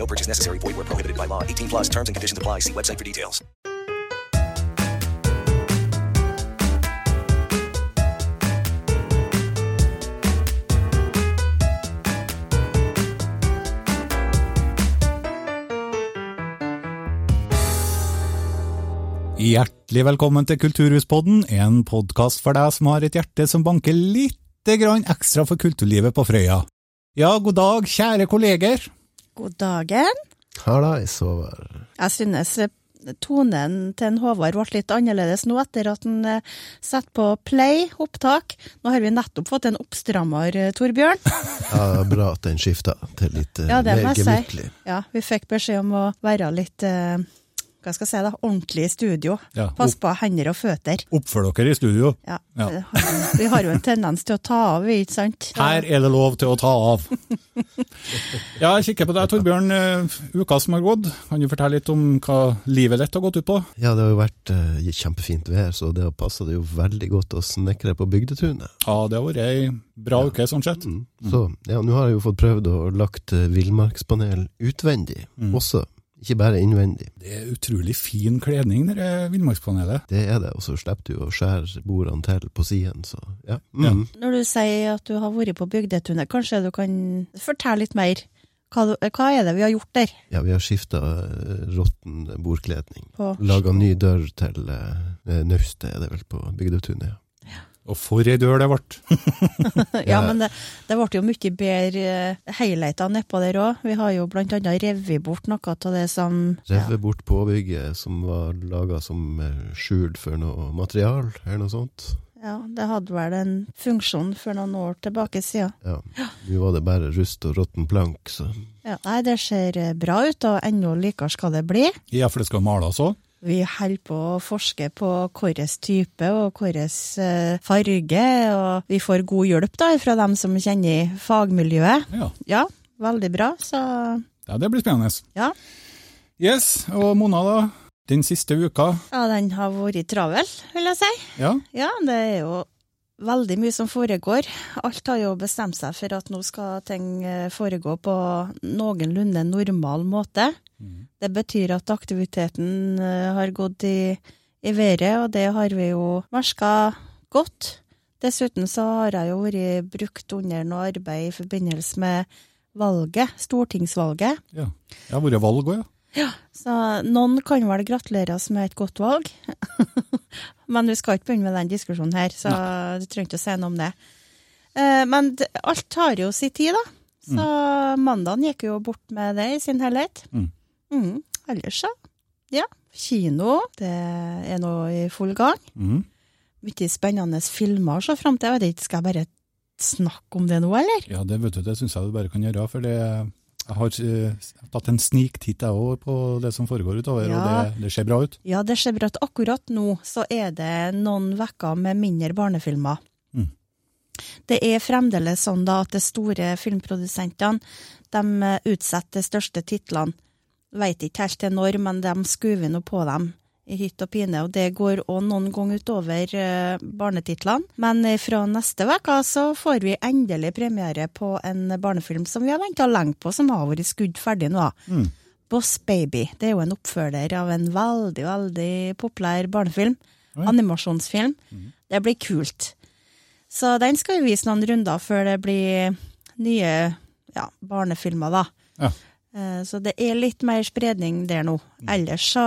No purchase necessary. Void where prohibited by law. 18 plus terms and conditions apply. See website for details. Hjertelig velkommen til Kulturhuspodden, en podkast for deg som har et hjerte som banker lite grann ekstra for kulturlivet på Frøya. Ja, god dag, kjære kolleger. God dagen. Hallais, Håvard. Jeg synes eh, tonen til en Håvard ble litt annerledes nå, etter at han eh, setter på play, opptak. Nå har vi nettopp fått en oppstrammer, eh, Torbjørn. Ja, bra at den skifta til litt Ja, mer si. gemyttlig. Ja, vi fikk beskjed om å være litt eh, hva skal jeg si da, ordentlig i studio. Ja, Pass på hender og føtter. Oppfør dere i studio. Ja, Ja. vi- Vi har jo en tendens til å ta av, ikke sant? Her er det lov til å ta av. Ja, jeg kikker på deg, Torbjørn. Eh, Uka som har gått, kan du fortelle litt om hva livet ditt har gått ut på? Ja, det har jo vært eh, kjempefint vær, så det har passa det jo veldig godt å snekre på bygdetunet. Ja, det har vært ei bra uke, sånn sett. Mm. Så ja, nå har jeg jo fått prøvd å lagt eh, villmarkspanel utvendig Mm. også, ikke bare innvendig. Det er utrolig fin kledning, det villmarkspanelet. Det er det, og så slipper du å skjære bordene til på siden, så ja. Ja. Mm. Når du sier at du har vært på Bygdetunet, kanskje du kan fortelle litt mer? Hva, hva er det vi har gjort der? Ja, vi har skifta råtten bordkledning. Laga ny dør til eh, naustet, er det vel, på bygdetunet. ja. Og for ei dør det ble. Ja, men det, det ble jo mye bedre helheter highlighter nedpå der òg. Vi har jo blant annet revet bort noe av det som Revet bort påbygget som var laga som eh, skjul for noe material, eller noe sånt. Ja, det hadde vel en funksjon for noen år tilbake siden. Ja. Nå var det bare rust og råtten plank, så Ja, nei, det ser eh, bra ut, og enda likere skal det bli. Ja, for det skal males òg. Vi holder på å forske på hvilken type og hvilken farge, og vi får god hjelp da fra dem som kjenner fagmiljøet. Ja. Ja, veldig bra, så ja, det blir spennende. ja. Yes, og Mona da? Den siste uka? Ja, den har vært travel, vil jeg si. Ja, Ja, det er jo veldig mye som foregår. Alt har jo bestemt seg for at nå skal ting eh, foregå på noenlunde normal måte. Det betyr at aktiviteten eh, har gått i, i været, og det har vi jo merka godt. Dessuten så har jeg jo vært brukt under noe arbeid i forbindelse med valget, stortingsvalget. ja. Det har vært valg òg, ja. Så noen kan vel gratuleres med et godt valg. men vi skal ikke begynne med den diskusjonen her, så du trenger ikke å si noe om det. Eh, Men alt tar jo sin tid, da. Så mandagen gikk jo bort med det i sin helhet. Mm. Mm. Ellers så, ja. Kino, det er nå i full gang. Mhm. Mye spennende filmer å se fram til. Jeg vet ikke, skal jeg bare snakke om det nå, eller? Ja, det vet du, det syns jeg du bare kan gjøre, for det, jeg har uh, tatt en sniktitt jeg òg på det som foregår utover, Ja. og det, det ser bra ut. Ja, det ser bra ut. Akkurat nå så er det noen vekker med mindre barnefilmer. Mm. Det er fremdeles sånn da at de store filmprodusentene de utsetter de største titlene. Veit ikke helt til når, men de skuver nå på dem hytt og pine, og det går òg noen ganger utover eh, barnetitlene. Men eh, fra neste uke så får vi endelig premiere på en barnefilm som vi har venta lenge på, som har vært skudd ferdig nå. Mm. Boss Baby. Det er jo en oppfølger av en veldig, veldig populær barnefilm. Oi. Animasjonsfilm. Det blir kult. Så den skal vi vise noen runder før det blir nye ja, barnefilmer, da. Ja. Eh, Så det er litt mer spredning der nå. Ellers så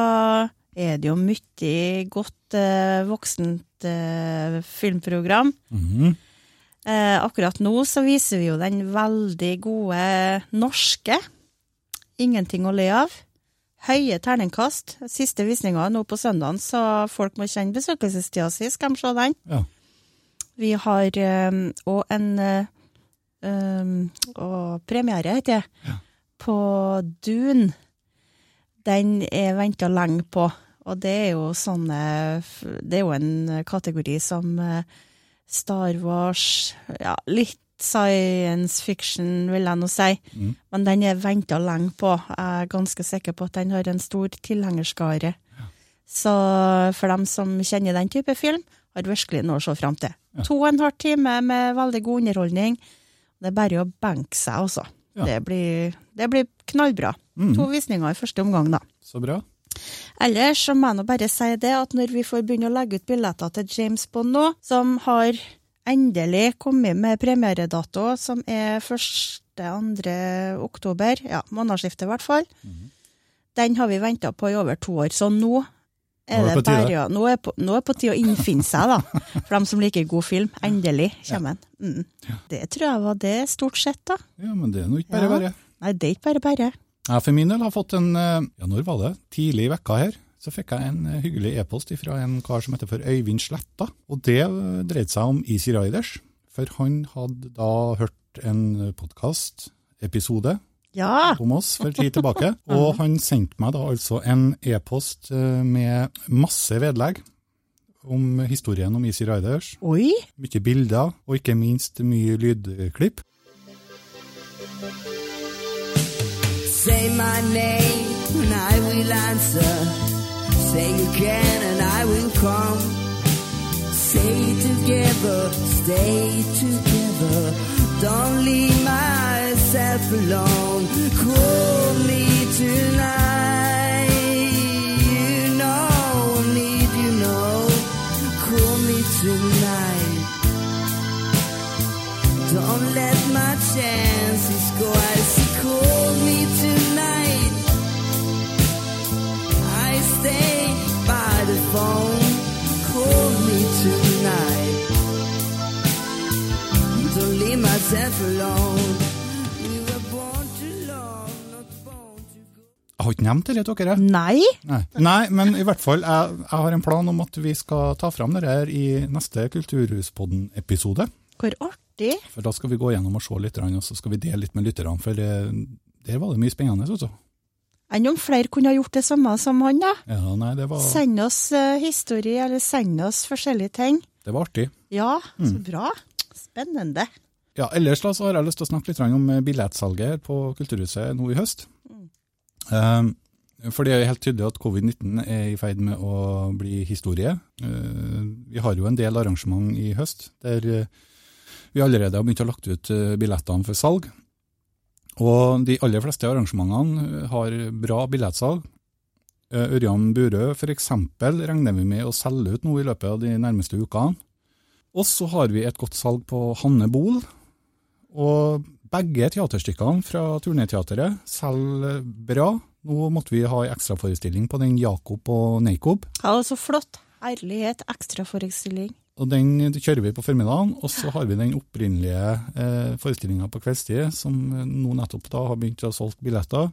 er det jo mye godt eh, voksent eh, filmprogram. Mhm. Eh, akkurat nå så viser vi jo den veldig gode norske. Ingenting å le av. Høye terningkast. Siste visninga nå på søndagen, så folk må kjenne besøkelsestida si. Skal de se den? Ja. Vi har òg en eh, um, og premiere, heter det, på Dune. Den er venta lenge på. Og det er jo sånne Det er jo en kategori som eh, Star Wars Ja, litt science fiction, vil jeg nå si. Mm. Men den er venta lenge på. Jeg er ganske sikker på at den har en stor tilhengerskare. Så for dem som kjenner den type film, har virkelig noe å se fram til. To og en halv time med veldig god underholdning. Det er bare å benke seg, altså. Ja. Det, blir, det blir knallbra. Mm. To visninger i første omgang, da. Så bra. Ellers så må jeg nå bare si det at når vi får begynne å legge ut billetter til James Bond nå, som har endelig kommet med premieredato, som er 1.-2. oktober, ja, månedsskiftet i hvert fall, den har vi venta på i over to år. Så nå er Nå er det, bare nå er på, nå er det på tide å innfinne seg, da. For dem som liker god film. Endelig kommer den. Mm. Det tror jeg var det, stort sett, da. Ja, men det er nå ikke bare bare. Nei, det er ikke bare bare. Jeg for min del har fått en eh, Ja, når var det? Tidlig i vekka her. Så fikk jeg en eh, hyggelig e-post fra en kar som heter for Øyvind Sletta. Og det eh, dreide seg om Easy Riders. For han hadde da hørt en podkastepisode Ja! om oss for tid tilbake. Og han sendte meg da altså en e-post med masse vedlegg om historien om Easy Riders. Oi! Mye bilder, og ikke minst mye lydklipp. Say my name and I will answer. Say you can and I will come. Say together, stay together. Don't leave myself alone. Call me tonight. You know, I need you know. Call me tonight. Jeg har ikke nevnt det til dere. Nei! Nei. Nei, men i hvert fall, jeg, jeg har en plan om at vi skal ta fram det her i neste Kulturhuspodden-episode. Hvor artig! For da skal vi gå gjennom og se litt, og så skal vi dele litt med lytterne. For det, der var det mye spennende. Også. Enn om flere kunne ha gjort det samme som han, da? Ja, nei, det var, Send oss uh, historie, eller send oss forskjellige ting. det var artig. Ja, så Mm. bra. Spennende. Ja, ellers da, så har jeg lyst til å snakke litt om eh, billettsalget på Kulturhuset nå i høst. Um, for det er helt tydelig at covid-19 er i ferd med å bli historie. Uh, vi har jo en del arrangement i høst der uh, vi allerede har begynt å lagt ut billettene for salg. Og de aller fleste arrangementene har bra billettsalg. Ørjan Burøe eksempel regner vi med å selge ut nå i løpet av de nærmeste ukene. Og så har vi et godt salg på Hanne Bol. Og begge teaterstykkene fra Turneteatret selger bra. Nå måtte vi ha en ekstraforestilling på den Jakob og Neikob. Ja, så flott. Herlighet. Ekstraforestilling. Og den kjører vi på formiddagen, og så har vi den opprinnelige eh, forestillinga på kveldstid, som eh, nå nettopp da har begynt å ha solgt billetter.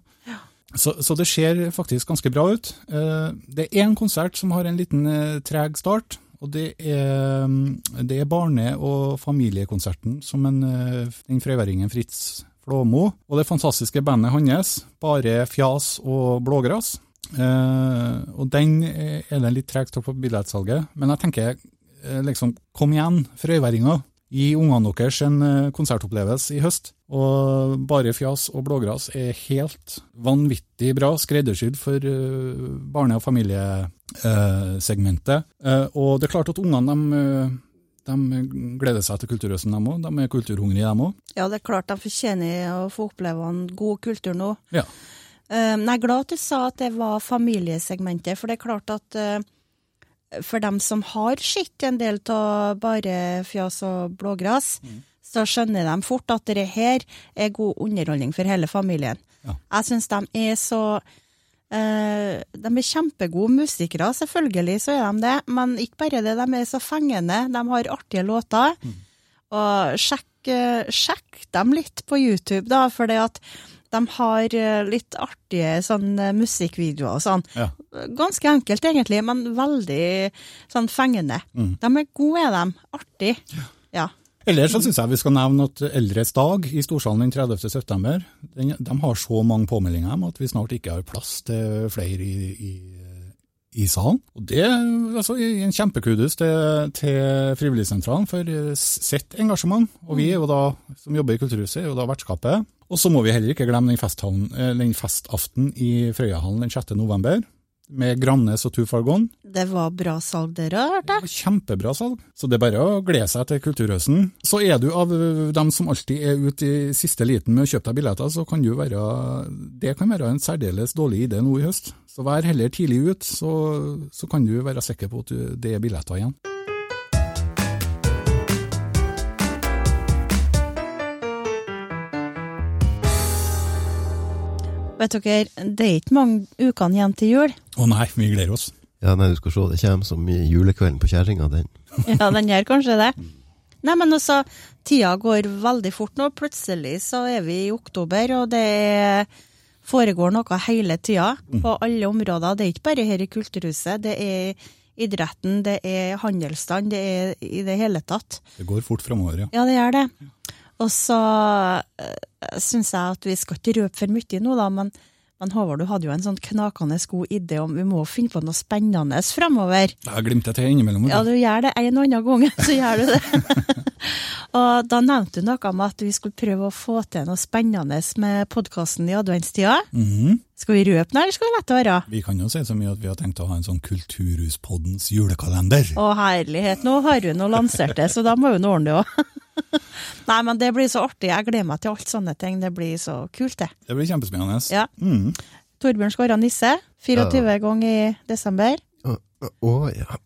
Så, så det ser faktisk ganske bra ut. Eh, det er én konsert som har en liten eh, treg start, og det er, mm, det er barne- og familiekonserten som en, eh, den frøyværingen Fritz Flåmo og det fantastiske bandet hans, Bare fjas og blågras. Eh, og den er det litt tregt opp på billettsalget, men jeg tenker eh, liksom, kom igjen, frøyværinger. Gi ungene deres en eh, konsertopplevelse i høst. Og Bare fjas og blågras er helt vanvittig bra, skreddersydd for eh, barne- og familiesegmentet. Eh, og det er klart at ungene de, de gleder seg til Kulturhøsten, de òg. De er kulturhungrige, de òg. Ja, det er klart de fortjener å få oppleve en god kultur nå. Ja. Jeg er glad at du sa at det var familiesegmentet, for det er klart at for dem som har sett en del av bare fjas og blågras, så skjønner de fort at det her er god underholdning for hele familien. Ja. Jeg syns de er så Uh, de er kjempegode musikere, selvfølgelig så er de det, men ikke bare det, de er så fengende. De har artige låter. Og sjekk, uh, sjekk dem litt på YouTube, da, for det at de har eh, litt artige sånn eh, musikkvideoer og sånn. Ja. Ganske enkelt egentlig, men veldig sånn fengende. Mm. De er gode, de. Artig. Ja. Ellers så syns jeg vi skal nevne at Eldres dag i Storsalen den 30. september, den, de har så mange påmeldinger om at vi snart ikke har plass til flere i, i, i salen. Og det er altså, en kjempekudus til, til Frivilligsentralen for eh, sitt engasjement. Og vi er jo da, som jobber i Kulturhuset, er jo da vertskapet. Og så må vi heller ikke glemme den, eh, den festaften i Frøyahallen den 6. november, med Grannes og Far Det var bra salg dere òg, hørte jeg. Kjempebra salg. Så det er bare å glede seg til Kulturhøsten. Så er du av dem som alltid er ute i siste liten med å kjøpe deg billetter, så kan du være Det kan være en særdeles dårlig idé nå i høst. Så vær heller tidlig ut, så, så kan du være sikker på at du, det er billetter igjen. Vet dere, det er ikke mange ukene igjen til jul. Å nei, vi gleder oss. Ja, nei, du skal se, det kommer som i julekvelden på kjerringa, den. Ja, den gjør kanskje det. Nei, men også, tida går veldig fort nå. Plutselig så er vi i oktober, og det foregår noe hele tida på alle områder. Det er ikke bare her i Kulturhuset. Det er idretten, det er handelsstand, det er i det hele tatt. Det går fort framover, ja. Ja, det gjør det. Og så uh, syns jeg at vi skal ikke røpe for mye nå, da, men, men Håvard, du hadde jo en sånn knakende god idé om vi må finne på noe spennende fremover. Jeg glimter til innimellom. Ja, du. gjør det en og annen gang, så gjør du det. og da nevnte du noe om at vi skulle prøve å få til noe spennende med podkasten i adventstida. Mhm. Skal vi røpe den, eller skal vi la det være? Vi kan jo si så mye at vi har tenkt å ha en sånn Kulturhuspoddens julekalender. Å herlighet, nå har hun nå lansert det, så da må hun ordne det òg. Nei, men det blir så artig. Jeg gleder meg til alt sånne ting. Det blir så kult, det. Det blir kjempespennende. Ja. Mm. Torbjørn skal være nisse. 24 ganger i desember. Å å, ja.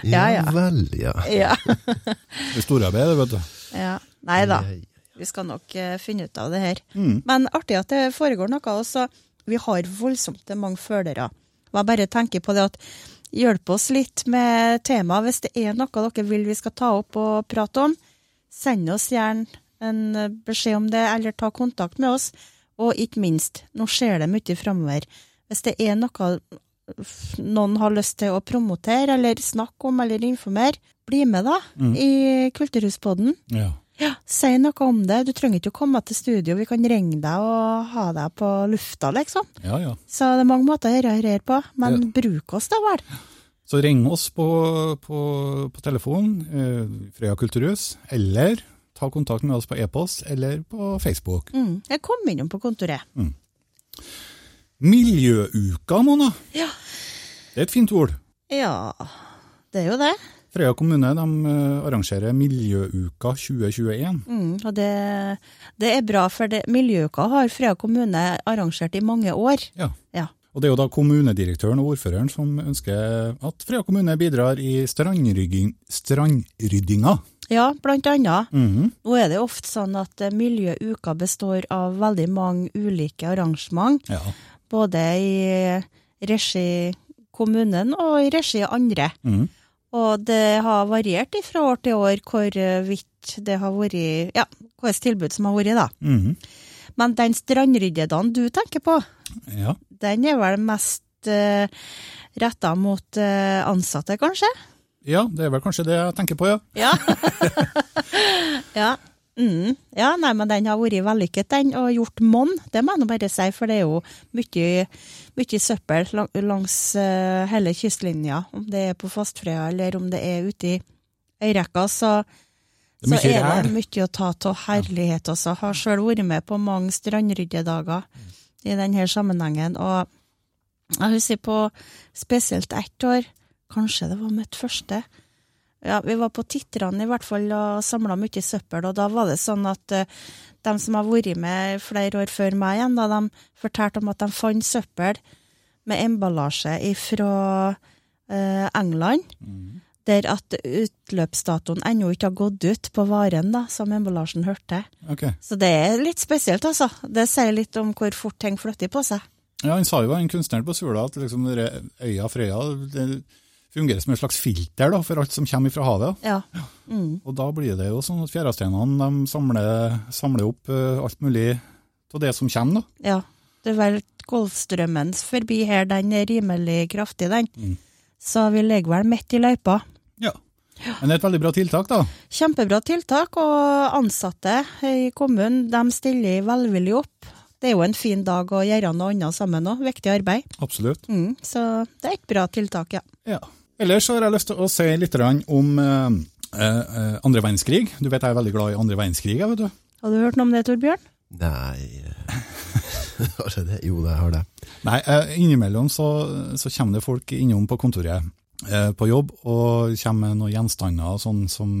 Ja, ja. vel, ja. Ja. Det er storarbeid, det, vet du. ja. Nei da. Ja, ja. Vi skal nok uh, finne ut av det her. Mm. Men artig at det foregår noe. Også. Vi har voldsomt mange følgere. Og Jeg bare tenker på det at hjelp oss litt med temaet. Hvis det er noe dere vil vi skal ta opp og prate om, send oss gjerne en beskjed om det, eller ta kontakt med oss. Og ikke minst, nå skjer det mye framover. Hvis det er noe noen har lyst til å promotere, eller snakke om, eller informere, bli med da, Mm. i Kulturhuspodden. Ja. Ja, si noe om det. Du trenger ikke å komme til studio, vi kan ringe deg og ha deg på lufta, liksom. ja, ja. Så det er mange måter å gjøre dette på, men bruk oss da vel. Så ring oss på, på, på telefon, eh, Frøya kulturhus, eller ta kontakt med oss på e-post eller på Facebook. Mm. Jeg kom innom på kontoret. Miljøuka, Mona. Ja. Det er et fint ord. Ja, det er jo det. Frøya kommune de eh, arrangerer Miljøuka 2021. Mm, og det, det er bra, for det, Miljøuka har Frøya kommune arrangert i mange år. Ja. Ja. Og det er jo da kommunedirektøren og ordføreren som ønsker at Frøya kommune bidrar i strandryddinga. Ja, blant annet. -hmm. Nå er det ofte sånn at eh, Miljøuka består av veldig mange ulike arrangement. Ja. Både i regi kommunen og i regi andre. Mhm. Og det har variert fra år til år hvorvidt det har vært Ja, hvilket tilbud som har vært, da. Mhm. Men den strandryddedagen du tenker på, ja. den er vel mest uh, retta mot uh, ansatte, kanskje? Ja, det er vel kanskje det jeg tenker på, ja. Ja. ja. Mm. ja, nei, men den har vært vellykket, den, og gjort monn, det må jeg nå bare si, for det er jo mye, mye søppel lang, langs uh, hele kystlinja, om det er på Fastfrøya eller om det er ute i øyrekka, så, er så er det mye å ta av herlighet også. Har sjøl vært med på mange strandryddedager i denne sammenhengen, og jeg husker på spesielt ett år, kanskje det var mitt første, ja, vi var på Titran i hvert fall og samla mye søppel, og da var det sånn at uh, de som har vært med flere år før meg igjen, da, de fortalte om at de fant søppel med emballasje fra England. Der at utløpsdatoen ennå ikke har gått ut på varen, da, som emballasjen hørte. Okay. Så det er litt spesielt, altså. Det sier litt om hvor fort ting flytter på seg. Ja, Han sa jo, en kunstner på Sula, at liksom øya Frøya det fungerer som et slags filter da, for alt som kommer fra havet. Ja. Mm. Og da blir det jo sånn at fjæresteinene samler, samler opp eh, alt mulig av det som kommer. da. ja. Det er vel Golfstrømmen forbi her, den er rimelig kraftig, den. Mm. Så vi ligger vel midt i løypa. Ja. Men det er et veldig bra tiltak, da. Kjempebra tiltak, og ansatte i kommunen de stiller velvillig opp. Det er jo en fin dag å gjøre noe annet sammen òg, viktig arbeid. Absolutt. Mm, så det er et bra tiltak, ja. Ja. Ellers har jeg lyst til å si litt om eh, eh, andre verdenskrig. Du vet jeg er veldig glad i andre verdenskrig, vet du. Har du hørt noe om det, Torbjørn? Nei Har jeg det? Jo, det har det. Nei, eh, innimellom så, så kommer det folk innom på kontoret eh, på jobb og kommer med noen gjenstander sånn som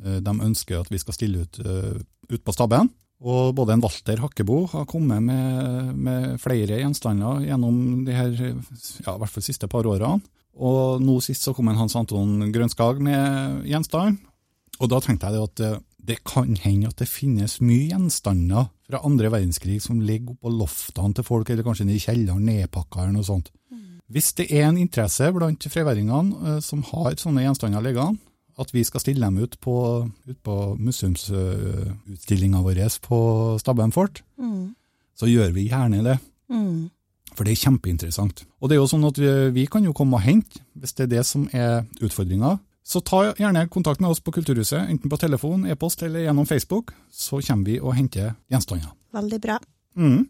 de ønsker at vi skal stille ut, ut på stabben. Og både en Walter Hakkebo har kommet med, med flere gjenstander gjennom de her, ja, i hvert fall siste par årene. Og nå sist så kom en Hans Anton Grønskag med gjenstand. Og da tenkte jeg at eh, det kan hende at det finnes mye gjenstander fra andre verdenskrig som ligger oppå loftene til folk, eller kanskje nede i kjelleren, nedpakka eller noe sånt. Hvis det er en interesse blant freværingene eh, som har sånne gjenstander liggende, at vi skal stille dem ut på, ut på museumsutstillinga vår på Stabben fort, Mm. så gjør vi gjerne det. Mm. For det er kjempeinteressant. Og det er jo sånn at vi, vi kan jo komme og hente, hvis det er det som er utfordringa. Så ta gjerne kontakt med oss på Kulturhuset, enten på telefon, e-post eller gjennom Facebook, så kommer vi og henter gjenstander. Veldig bra. Mm.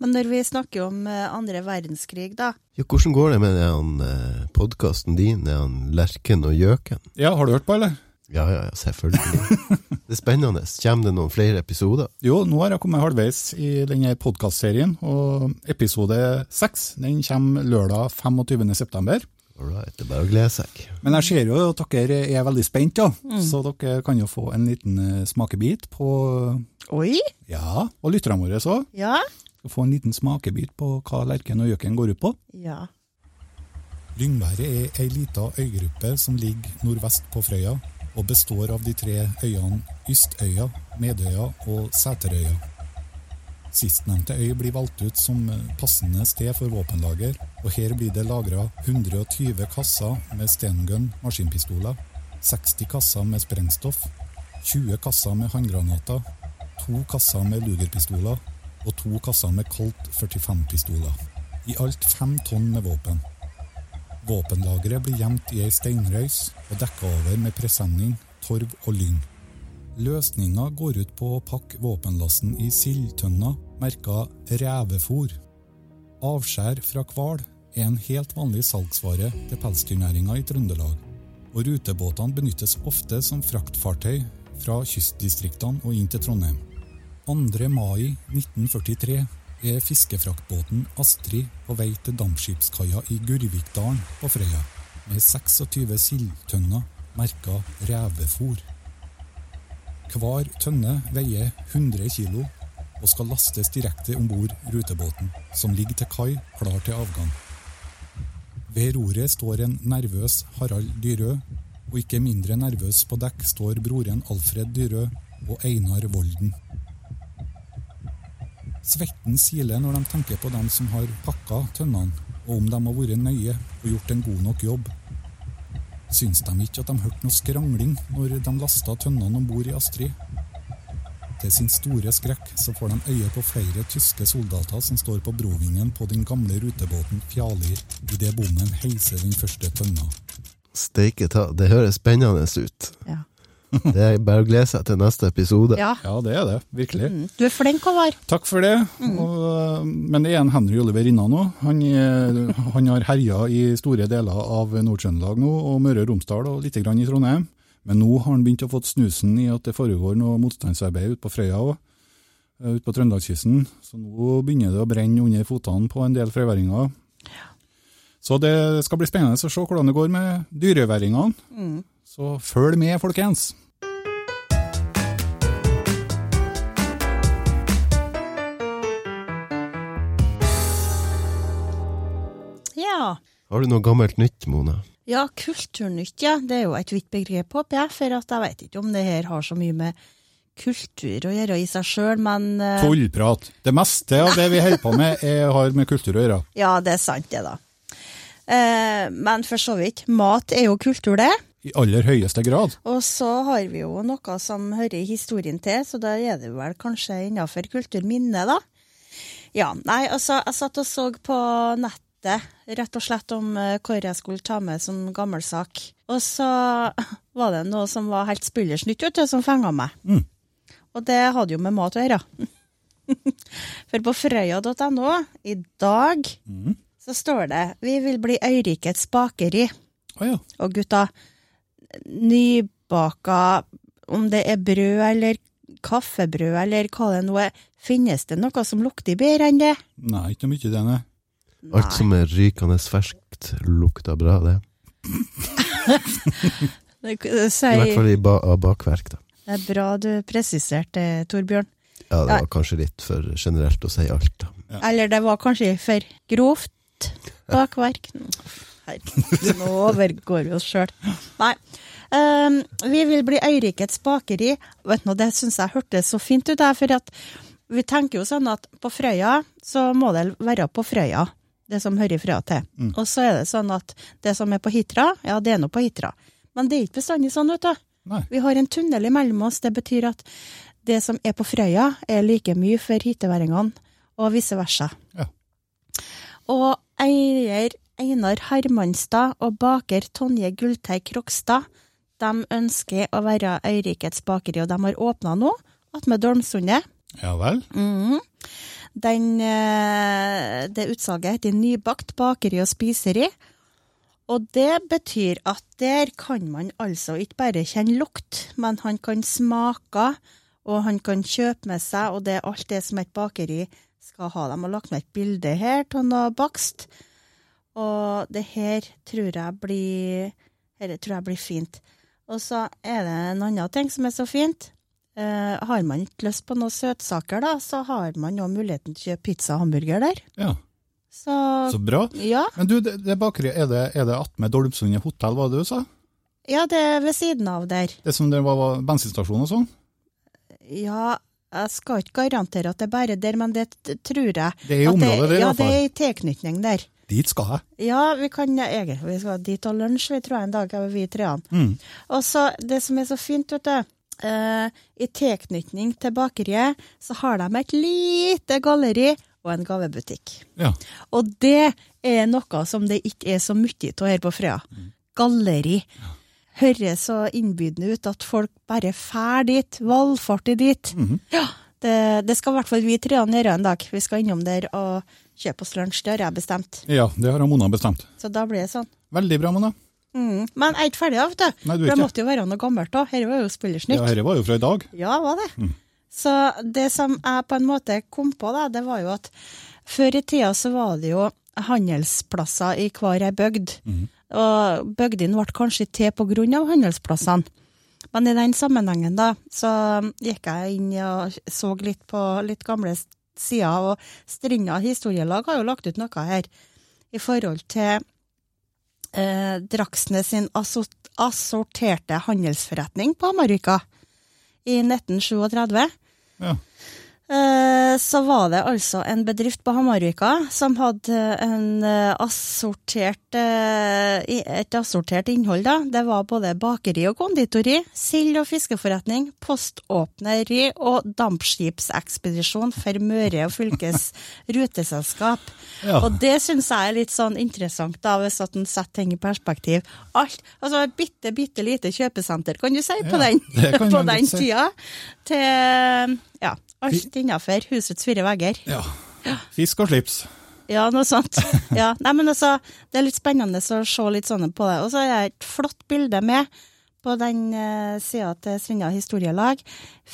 Men når vi snakker om eh, andre verdenskrig, da. Ja, hvordan går det med den eh, podkasten din, den Lerken og Gjøken? Ja, har du hørt på, eller? Ja, ja, ja, selvfølgelig. det er spennende. Kommer det noen flere episoder? Jo, nå har jeg kommet halvveis i denne podkastserien, og episode seks kommer lørdag 25. september. Alright, det er bare å glede seg. Men jeg ser jo at dere er veldig spent, ja. Mm. så dere kan jo få en liten eh, smakebit på Oi! Ja, og lytterne våre òg. Ja. Få en liten smakebit på hva Lerken og Gjøken går ut på. Ja. Lyngværet er ei lita øygruppe som ligger nordvest på Frøya, og består av de tre øyene Ystøya, Medøya og Sæterøya. Sistnevnte øy blir valgt ut som passende sted for våpenlager, og her blir det lagra 120 kasser med stengun maskinpistoler, 60 kasser med sprengstoff, 20 kasser med håndgranater, to kasser med lugerpistoler og to kasser med Colt 45-pistoler. I alt fem tonn med våpen. Våpenlageret blir gjemt i ei steinrøys og dekka over med presenning, torv og lyng. Løsninga går ut på å pakke våpenlasten i sildtønner merka revefôr. Avskjær fra hval er en helt vanlig salgsvare til pelsdyrnæringa i Trøndelag, og rutebåtene benyttes ofte som fraktfartøy fra kystdistriktene og inn til Trondheim. 2. mai 1943 er fiskefraktbåten Astrid på vei til dampskipskaia i Gurvikdalen på Frøya, med 26 sildtønner merka revefôr. Hver tønne veier 100 kilo og skal lastes direkte om bord rutebåten, som ligger til kai klar til avgang. Ved roret står en nervøs Harald Dyrø, og ikke mindre nervøs på dekk står broren Alfred Dyrø og Einar Volden. Svetten siler når de tenker på dem som har pakka tønnene, og om de har vært nøye og gjort en god nok jobb. Syns de ikke at de hørte noe skrangling når de lasta tønnene om bord i Astrid? Til sin store skrekk så får de øye på flere tyske soldater som står på brovingen på den gamle rutebåten Fjalir idet bommen heiser den første tønna. Steike ta, det høres spennende ut. Ja. Det er bare å glede seg til neste episode. Ja. Ja, det er det. Virkelig. Mm. Du er flink, Håvard. Takk for det. Og, men det er en Henry Oliver inna nå. Han, er- han har herja i store deler av Nord-Trøndelag nå, og Møre og Romsdal og litt grann i Trondheim. Men nå har han begynt å få snusen i at det foregår noe motstandsarbeid ute på Frøya òg, ute på Trøndelagskysten. Så nå begynner det å brenne under fotene på en del frøyværinger. Så det skal bli spennende å se hvordan det går med dyreværingene. Mm. Så følg med, folkens! Ja. Har du noe gammelt nytt, Mona? Ja, kulturnytt, ja. Det er jo et vidt begrep, håper jeg. For at jeg vet ikke om det her har så mye med kultur å gjøre i seg sjøl, men uh... Tullprat. Det meste av det vi holder på med, er, har med kultur å gjøre. Ja, det er sant, det, da. Uh, men for så vidt. Mat er jo kultur, det. I aller høyeste grad. Og så har vi jo noe som hører historien til, så da er det vel kanskje innafor kulturminne, da. Ja, nei, altså, jeg satt og så på nettet, rett og slett om hvor jeg skulle ta med som gammelsak. Og så var det noe som var helt spillers nytt, vet som fenga meg. Mm. Og det hadde jo med mat å gjøre. For på frøya.no i dag Mm. så står det 'Vi vil bli Øyrikets bakeri'. Å ja. Og gutta, nybaka, om det er brød eller kaffebrød eller hva det nå er, finnes det noe som lukter bedre enn det? Nei, ikke mye det, nei. Alt som er rykende ferskt, lukter bra, det. Det, I hvert fall i ba bakverk, da. det er bra du presiserte, Torbjørn. Ja, det var kanskje litt for generelt å si alt, da. Eller det var kanskje for grovt bakverk. Herregud, nå overgår vi oss sjøl. Nei. Um, vi vil bli Øyrikets bakeri. Vet du, Det syns jeg hørtes så fint ut. der, For at vi tenker jo sånn at på Frøya så må det være på Frøya, det som hører Frøya til. Mm. Og så er det sånn at det som er på Hitra, ja, det er nå på Hitra. Men det er ikke bestandig sånn, vet du. Nei. Vi har en tunnel imellom oss. Det betyr at det som er på Frøya, er like mye for hytteværingene, og vice versa. Ja. Og eier Einar Hermanstad og baker Tonje Gullteig Krokstad, de ønsker å være Øyrikets bakeri, og de har åpna nå, attmed Dolmsundet. Ja vel. Mhm. Den, eh, det utsalget heter Nybakt bakeri og spiseri. Og det betyr at der kan man altså ikke bare kjenne lukt, men han kan smake, og han kan kjøpe med seg, og det er alt det som et bakeri skal ha. De har lagt med et bilde her av noe bakst, og det her tror jeg blir, Dette tror jeg blir fint. Og så er det en annen ting som er så fint. Eh, har man ikke lyst på noen søtsaker, da, så har man jo muligheten til å kjøpe pizza og hamburger der. Ja, Så, så bra. ja, Men du, det, det bakeriet, er det, er det attmed Dolmsundet hotell, var det du sa? ja, det er ved siden av der. Det som det var, var bensinstasjon og sånn? Ja, jeg skal ikke garantere at det er bare der, men det tror jeg. Det er i området der, i Ja, det er i tilknytning der. Dit skal jeg. Ja, vi kan egentlig vi skal dit og lunsj, vi tror jeg en dag, vi treene. Mm. Og så, det som er så fint, vet du, Uh, i tilknytning til bakeriet, så har de et lite galleri og en gavebutikk. Ja. Og det er noe som det ikke er så mye av her på Frøya. Galleri. Høres så innbydende ut at folk bare fær dit, valfarter dit. Ja, det, det skal i hvert fall vi treene gjøre en dag. Vi skal innom der og kjøpe oss lunsj, det har jeg bestemt. ja, det har Mona bestemt. Så da blir det sånn. Veldig bra, Mona. Mm. Men jeg er ikke ferdig, da, vet du. Nei, du For er det måtte jo være noe gammelt da. Dette var jo spillersnytt. Ja, dette var jo fra i dag. Ja, var det. Mm. Så det som jeg på en måte kom på, da, det var jo at før i tida så var det jo handelsplasser i hver ei bygd. Mhm. Og bygdene ble kanskje til på grunn av handelsplassene. Men i den sammenhengen da, så gikk jeg inn og så litt på litt gamle sider, og Strinda historielag har jo lagt ut noe her i forhold til eh, Draksnes sin assorterte handelsforretning på Amerika i 1937. Ja. Eh, Så var det altså en bedrift på Hamarvika som hadde en eh, assortert, eh, et assortert innhold. da. Det var både bakeri og konditori, sild- og fiskeforretning, poståpneri og dampskipsekspedisjon for Møre og fylkes ruteselskap. Ja. Og det syns jeg er litt sånn interessant, da, hvis at en setter ting i perspektiv. Alt, altså et bitte, bitte lite kjøpesenter, kan du si, på Ja, den, på den tida. Til ja, alt innafor husets fire vegger. ja. Fisk og slips. Ja, noe sånt. Ja, nei, men altså, det er litt spennende å se litt sånne på det. Og så er det et flott bilde med på den uh, sida til Strinda historielag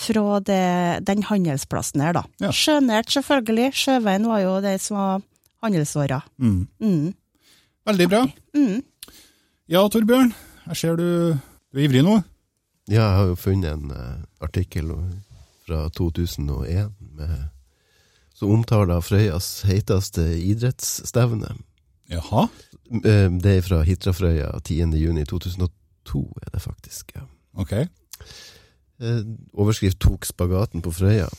fra det, den handelsplassen her, da. Ja. Sjønært, selvfølgelig. Sjøveien var jo det som var handelsåra. Mm. Mm. Veldig bra. Mm. Ja, Torbjørn, jeg ser du, du er ivrig nå. Ja, jeg har jo funnet en uh, artikkel fra 2001 med, som omtaler Frøyas heiteste idrettsstevne. Jaha. Eh, Det er fra Hitrafrøya 10.6.2002, er det faktisk. ja. Ok. Eh, Overskrift 'Tok spagaten på Frøya'.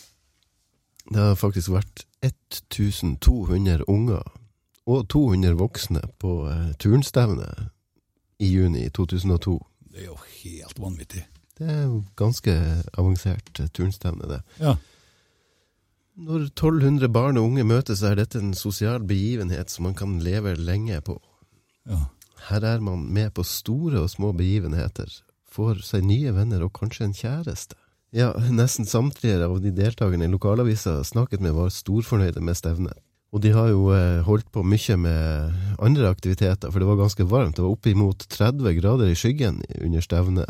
Det har faktisk vært 1200 unger og 200 voksne på eh, turnstevne i juni 2002. Det er jo helt vanvittig. Det er jo ganske avansert eh, turnstevne, det. Ja. Når 1200 barn og unge møtes, er dette en sosial begivenhet som man kan leve lenge på. Ja. Her er man med på store og små begivenheter, får seg nye venner og kanskje en kjæreste. Ja, nesten samtlige av de deltakerne i lokalavisa snakket med var storfornøyde med stevnet. Og de har jo eh, holdt på mye med andre aktiviteter, for det var ganske varmt. Det var oppimot 30 grader i skyggen under stevnet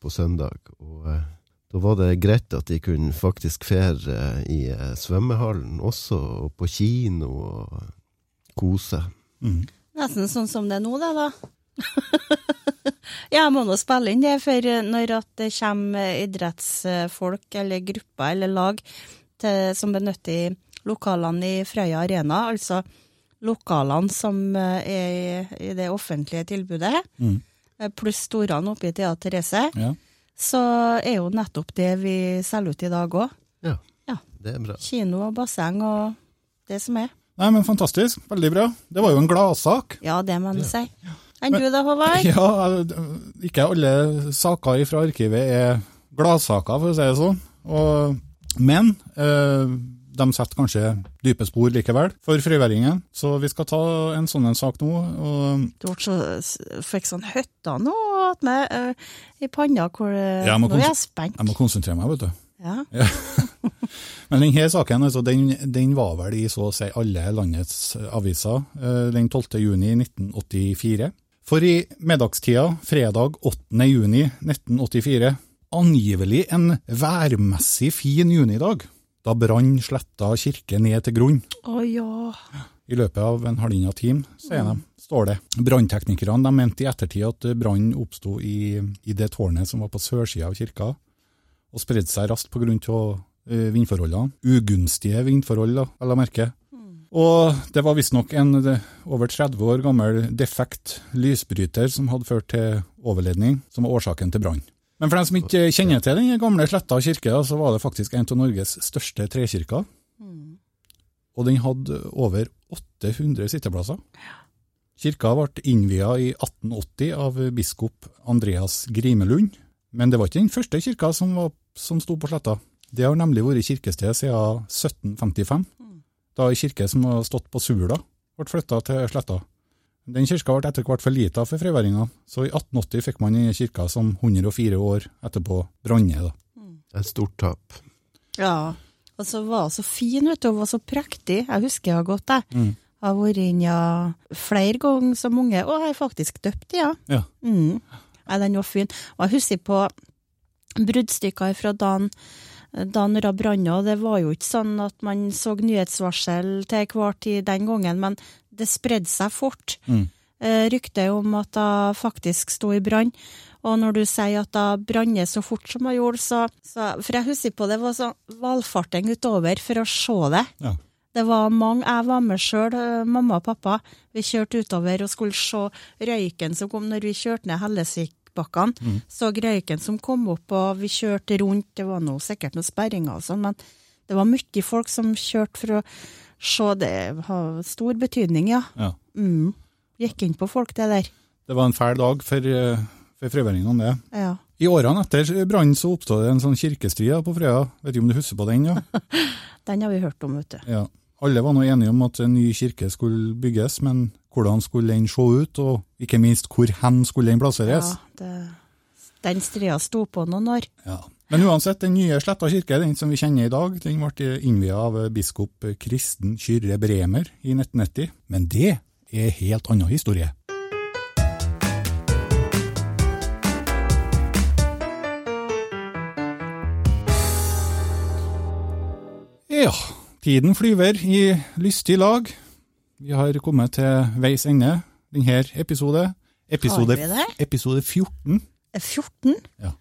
på søndag. Og eh, da var det greit at de kunne faktisk fære eh, i eh, svømmehallen også, og på kino og kose. Mm. Nesten sånn som det er nå, det, da. jeg må nå spille inn det, for når at det kommer idrettsfolk eller grupper eller lag til, som benytter lokalene i Frøya Arena, altså lokalene som er i, i det offentlige tilbudet, Mm. Eh, pluss storene oppe i Thea Therese, Ja. så er jo nettopp det vi selger ut i dag òg. Ja, Ja. det er bra. Kino og basseng og det som er. Nei, men fantastisk. Veldig bra. Det var jo en gladsak. Ja, det må en si. Enn du da, Håvard? Ja, ikke alle saker fra arkivet er gladsaker, for å si det sånn. Og, men eh, de setter kanskje dype spor likevel for friværingen. Så vi skal ta en sånn en sak nå. Og Du så, fikk sånn høtta nå attmed uh, i panna. Hvor, eh, Ja, nå er jeg spent. jeg må konsentrere meg, vet du. Ja. Ja. Men denne saken altså, den, den var vel i så å si alle landets aviser uh, den 12. juni 1984. For i middagstida fredag 8. juni 1984, angivelig en værmessig fin junidag, da brann Sletta kirke ned til grunn. Å ja. I løpet av en halvannen time, sier de, står det. Brannteknikerne mente i ettertid at brannen oppsto i, i det tårnet som var på sørsida av kirka, og spredde seg raskt pga. Uh, vindforholdene. Ugunstige vindforhold, da, vel å merke. Og det var visstnok en eh, over 30 år gammel defekt lysbryter som hadde ført til overledning, som var årsaken til brann. Men for dem som ikke kjenner til den gamle Sletta kirke, så var det faktisk en av Norges største trekirker. Og den hadde over 800 sitteplasser. Kirka ble innvia i 1880 av biskop Andreas Grimelund, men det var ikke den første kirka som, var, som sto på Sletta. Det har nemlig vært kirkested siden 1755, da ei kirke som har stått på Sula, ble flytta til Sletta. Den kirka ble etter hvert for lita for frøyværinga, så i 1880 fikk man denne kirka som 104 år etterpå brant ned. Et stort tap. ja. Og så var hun så fin, vet du. Hun var så prektig. Jeg husker henne godt, jeg. Mm. Jeg har vært inne ja, flere ganger som unge, og jeg er faktisk døpt, ja. Ja. Mm. Ja, den var fin. Og jeg husker på bruddstykker fra dagen da når det branna. Det var jo ikke sånn at man så nyhetsvarsel til hver tid den gangen, men det spredde seg fort. Mm. Eh, Ryktet om at det faktisk sto i brann. Og når du sier at det branner så fort som hun gjorde, så, så For jeg husker på det var sånn valfarting utover for å se det. Ja. Det var mange, Jeg var med sjøl, mamma og pappa. Vi kjørte utover og skulle se røyken som kom når vi kjørte ned Hellesvikbakkene. Mm. Så røyken som kom opp, og vi kjørte rundt. Det var noe, sikkert noen sperringer og sånn, men det var mye folk som kjørte for å se. Det har stor betydning, ja. Ja. Mm. Gikk inn på folk, det der. Det var en fæl dag for, eh, for frøyværingene, det. Ja. I årene etter brannen så oppstod det en sånn kirkestrid på Frøya. Vet ikke om du husker på den? ja? Den har vi hørt om, vet du. Ja. Alle var nå enige om at en ny kirke skulle bygges, men hvordan skulle den se ut, og ikke minst hvor hen skulle den plasseres? Ja, det, den strida sto på noen år. Ja. Men uansett, den nye Sletta kirke, den som vi kjenner i dag, den ble innvia av biskop Kristen Kyrre Bremer i 1990. Men det er helt annen historie. Ja, tiden flyver i lystig lag. Vi har kommet til veis ende denne episode. Episode, episode 14. 14? Ja.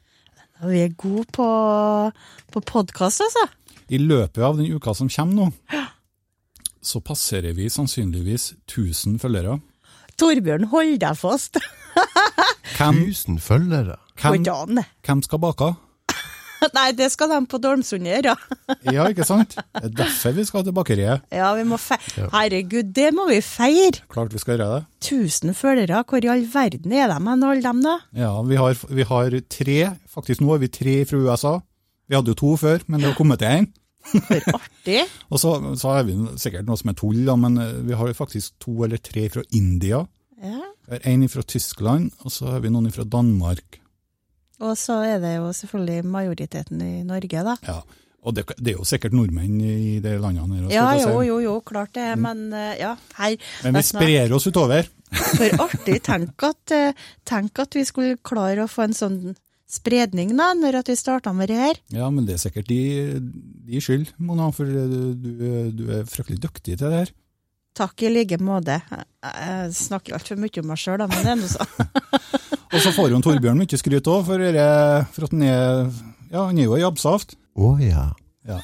Vi er gode på, på podkast, altså. I løpet av den uka som kommer nå, så passerer vi sannsynligvis 1000 følgere. Torbjørn, hold deg fast. Hvem, Tusen følgere. hvem, hvem skal bake? Nei, det skal de på Dolmsundet gjøre. Ja, ikke sant? Det er derfor vi skal til bakeriet. Ja, vi må feire. Herregud, det må vi feire! Klart vi skal gjøre det. Tusen følgere, hvor i all verden er de hen, alle dem da? Ja, vi har, vi har tre, faktisk nå har vi tre fra USA. Vi hadde jo to før, men det har kommet til én. For artig. Og så, så har vi sikkert noe som er tull, da, men eh, vi har faktisk to eller tre fra India. Ja. En fra Tyskland, og så har vi noen fra Danmark. Og så er det jo selvfølgelig majoriteten i Norge, da. Ja, Og det, det er jo sikkert nordmenn i de landene her. også, Ja, jo, jo, jo, klart det, men eh, ja, her Men vi er sprer oss utover. For artig. Tenk at, eh, tenk at vi skulle klare å få en sånn spredning da, når at vi starta med det her. Ja, men det er sikkert de, de skyld, Mona, for du, du, du er fryktelig dyktig til det her. Takk i like måte. Jeg snakker altfor mye om meg sjøl, men det er nå sånn. Og så får jo Torbjørn mye skryt òg, for, for at han er Ja, han er jo i Absaft. Å ja. Ja.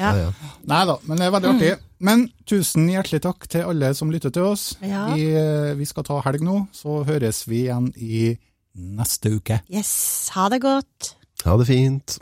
Ja. ja, ja. Nei da, men det er veldig artig. Men tusen hjertelig takk til alle som lytter til oss. Ja. Vi, eh, vi skal ta helg nå, så høres vi igjen i neste uke. Yes, ha det godt. Ha det fint.